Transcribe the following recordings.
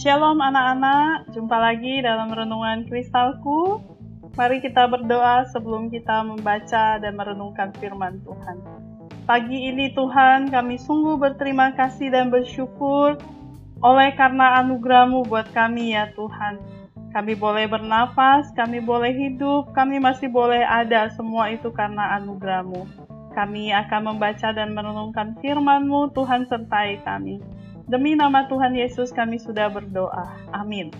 Shalom anak-anak, jumpa lagi dalam renungan kristalku. Mari kita berdoa sebelum kita membaca dan merenungkan firman Tuhan. Pagi ini Tuhan, kami sungguh berterima kasih dan bersyukur oleh karena anugerahmu buat kami ya Tuhan. Kami boleh bernafas, kami boleh hidup, kami masih boleh ada, semua itu karena anugerahmu. Kami akan membaca dan merenungkan firman-Mu, Tuhan sertai kami. Demi nama Tuhan Yesus kami sudah berdoa. Amin.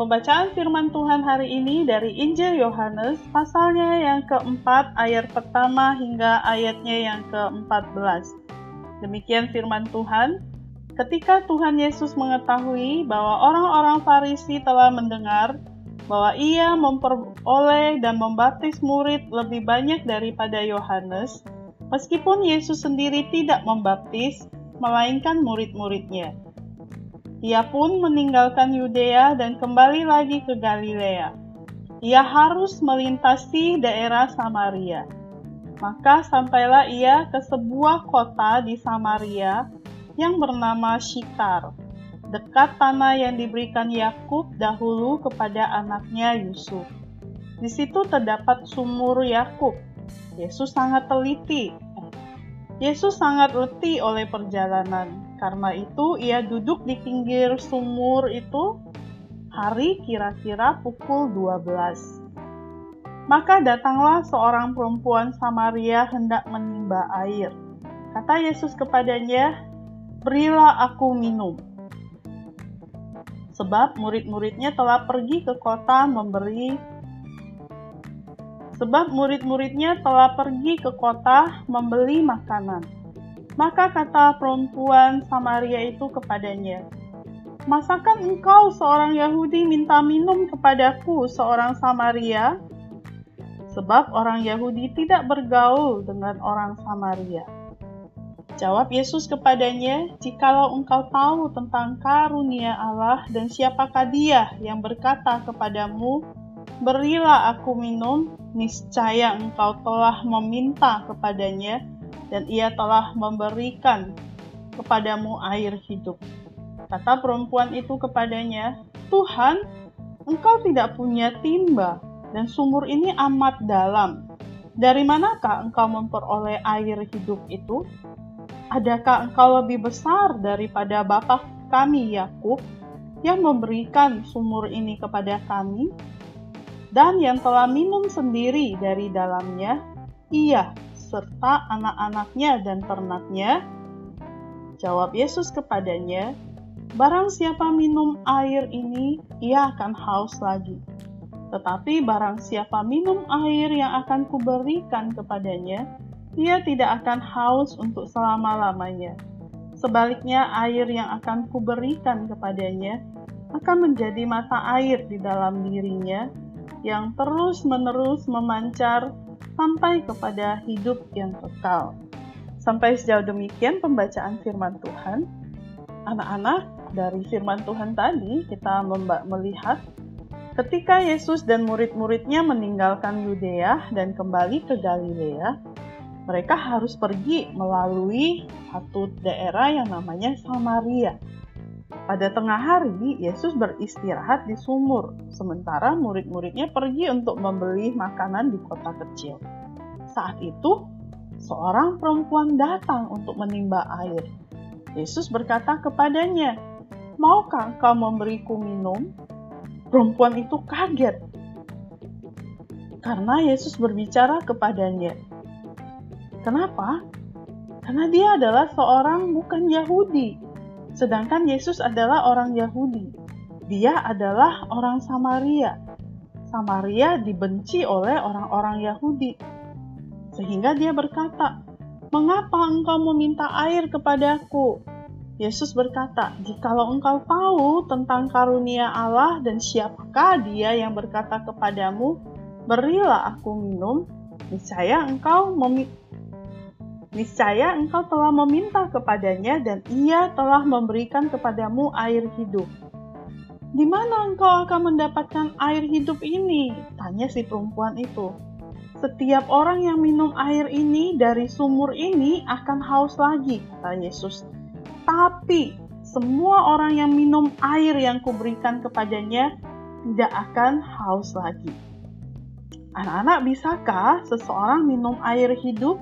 Pembacaan firman Tuhan hari ini dari Injil Yohanes pasalnya yang keempat ayat pertama hingga ayatnya yang ke-14. Demikian firman Tuhan. Ketika Tuhan Yesus mengetahui bahwa orang-orang Farisi telah mendengar bahwa ia memperoleh dan membaptis murid lebih banyak daripada Yohanes, meskipun Yesus sendiri tidak membaptis, melainkan murid-muridnya. Ia pun meninggalkan Yudea dan kembali lagi ke Galilea. Ia harus melintasi daerah Samaria. Maka sampailah ia ke sebuah kota di Samaria yang bernama Shikar, dekat tanah yang diberikan Yakub dahulu kepada anaknya Yusuf. Di situ terdapat sumur Yakub. Yesus sangat teliti Yesus sangat letih oleh perjalanan. Karena itu, ia duduk di pinggir sumur itu hari kira-kira pukul 12. Maka datanglah seorang perempuan Samaria hendak menimba air. Kata Yesus kepadanya, "Berilah aku minum." Sebab murid-muridnya telah pergi ke kota memberi sebab murid-muridnya telah pergi ke kota membeli makanan. Maka kata perempuan Samaria itu kepadanya, Masakan engkau seorang Yahudi minta minum kepadaku seorang Samaria? Sebab orang Yahudi tidak bergaul dengan orang Samaria. Jawab Yesus kepadanya, Jikalau engkau tahu tentang karunia Allah dan siapakah dia yang berkata kepadamu, Berilah aku minum, niscaya engkau telah meminta kepadanya, dan ia telah memberikan kepadamu air hidup. Kata perempuan itu kepadanya, Tuhan, engkau tidak punya timba, dan sumur ini amat dalam. Dari manakah engkau memperoleh air hidup itu? Adakah engkau lebih besar daripada bapa kami Yakub yang memberikan sumur ini kepada kami dan yang telah minum sendiri dari dalamnya, ia serta anak-anaknya dan ternaknya. Jawab Yesus kepadanya, Barang siapa minum air ini, ia akan haus lagi. Tetapi barang siapa minum air yang akan kuberikan kepadanya, ia tidak akan haus untuk selama-lamanya. Sebaliknya, air yang akan kuberikan kepadanya akan menjadi mata air di dalam dirinya yang terus-menerus memancar sampai kepada hidup yang kekal. Sampai sejauh demikian pembacaan firman Tuhan. Anak-anak, dari firman Tuhan tadi kita melihat ketika Yesus dan murid-muridnya meninggalkan Yudea dan kembali ke Galilea, mereka harus pergi melalui satu daerah yang namanya Samaria. Pada tengah hari, Yesus beristirahat di sumur, sementara murid-muridnya pergi untuk membeli makanan di kota kecil. Saat itu, seorang perempuan datang untuk menimba air. Yesus berkata kepadanya, "Maukah engkau memberiku minum?" Perempuan itu kaget karena Yesus berbicara kepadanya. Kenapa? Karena dia adalah seorang bukan Yahudi Sedangkan Yesus adalah orang Yahudi. Dia adalah orang Samaria. Samaria dibenci oleh orang-orang Yahudi. Sehingga dia berkata, "Mengapa engkau meminta air kepadaku?" Yesus berkata, "Jikalau engkau tahu tentang karunia Allah dan siapakah Dia yang berkata kepadamu, 'Berilah aku minum,' niscaya engkau niscaya engkau telah meminta kepadanya dan ia telah memberikan kepadamu air hidup. Di mana engkau akan mendapatkan air hidup ini? Tanya si perempuan itu. Setiap orang yang minum air ini dari sumur ini akan haus lagi, kata Yesus. Tapi semua orang yang minum air yang kuberikan kepadanya tidak akan haus lagi. Anak-anak, bisakah seseorang minum air hidup?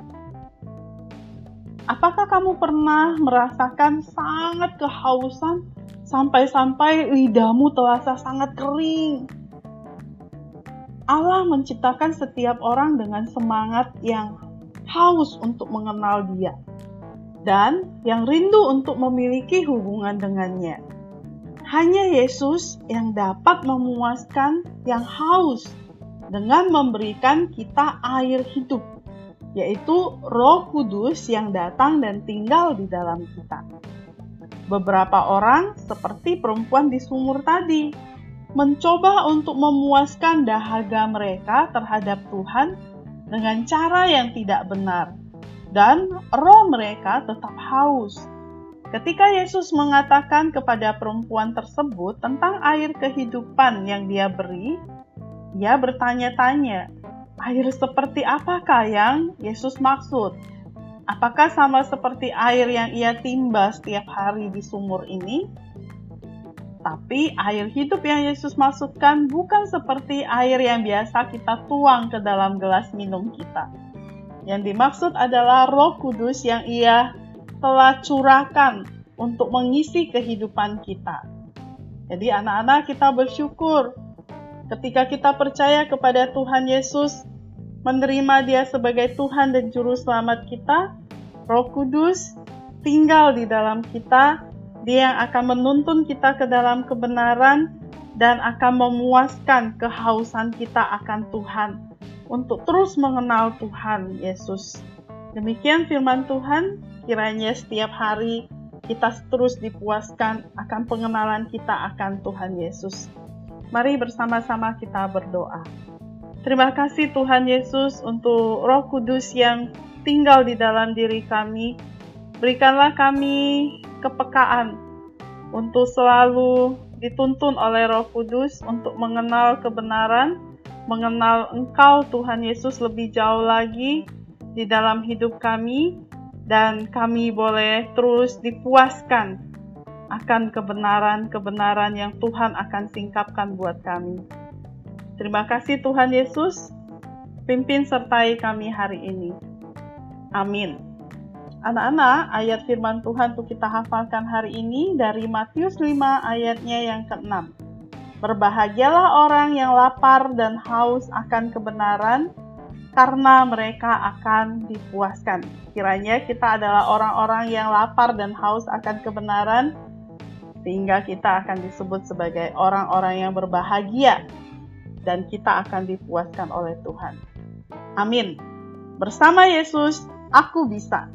Apakah kamu pernah merasakan sangat kehausan sampai-sampai lidahmu terasa sangat kering? Allah menciptakan setiap orang dengan semangat yang haus untuk mengenal Dia dan yang rindu untuk memiliki hubungan dengannya. Hanya Yesus yang dapat memuaskan yang haus dengan memberikan kita air hidup, yaitu Roh Kudus yang datang dan tinggal di dalam kita. Beberapa orang, seperti perempuan di sumur tadi, mencoba untuk memuaskan dahaga mereka terhadap Tuhan dengan cara yang tidak benar, dan roh mereka tetap haus. Ketika Yesus mengatakan kepada perempuan tersebut tentang air kehidupan yang Dia beri, ia bertanya-tanya, air seperti apakah yang Yesus maksud? Apakah sama seperti air yang ia timba setiap hari di sumur ini? Tapi air hidup yang Yesus maksudkan bukan seperti air yang biasa kita tuang ke dalam gelas minum kita. Yang dimaksud adalah Roh Kudus yang Ia telah curahkan untuk mengisi kehidupan kita. Jadi, anak-anak, kita bersyukur Ketika kita percaya kepada Tuhan Yesus, menerima Dia sebagai Tuhan dan Juru Selamat kita, Roh Kudus tinggal di dalam kita. Dia yang akan menuntun kita ke dalam kebenaran dan akan memuaskan kehausan kita akan Tuhan untuk terus mengenal Tuhan Yesus. Demikian firman Tuhan, kiranya setiap hari kita terus dipuaskan akan pengenalan kita akan Tuhan Yesus. Mari bersama-sama kita berdoa. Terima kasih Tuhan Yesus untuk Roh Kudus yang tinggal di dalam diri kami. Berikanlah kami kepekaan untuk selalu dituntun oleh Roh Kudus untuk mengenal kebenaran, mengenal Engkau Tuhan Yesus lebih jauh lagi di dalam hidup kami dan kami boleh terus dipuaskan akan kebenaran-kebenaran yang Tuhan akan singkapkan buat kami. Terima kasih Tuhan Yesus, pimpin sertai kami hari ini. Amin. Anak-anak, ayat firman Tuhan untuk kita hafalkan hari ini dari Matius 5 ayatnya yang ke-6. Berbahagialah orang yang lapar dan haus akan kebenaran, karena mereka akan dipuaskan. Kiranya kita adalah orang-orang yang lapar dan haus akan kebenaran, sehingga kita akan disebut sebagai orang-orang yang berbahagia dan kita akan dipuaskan oleh Tuhan. Amin. Bersama Yesus, aku bisa.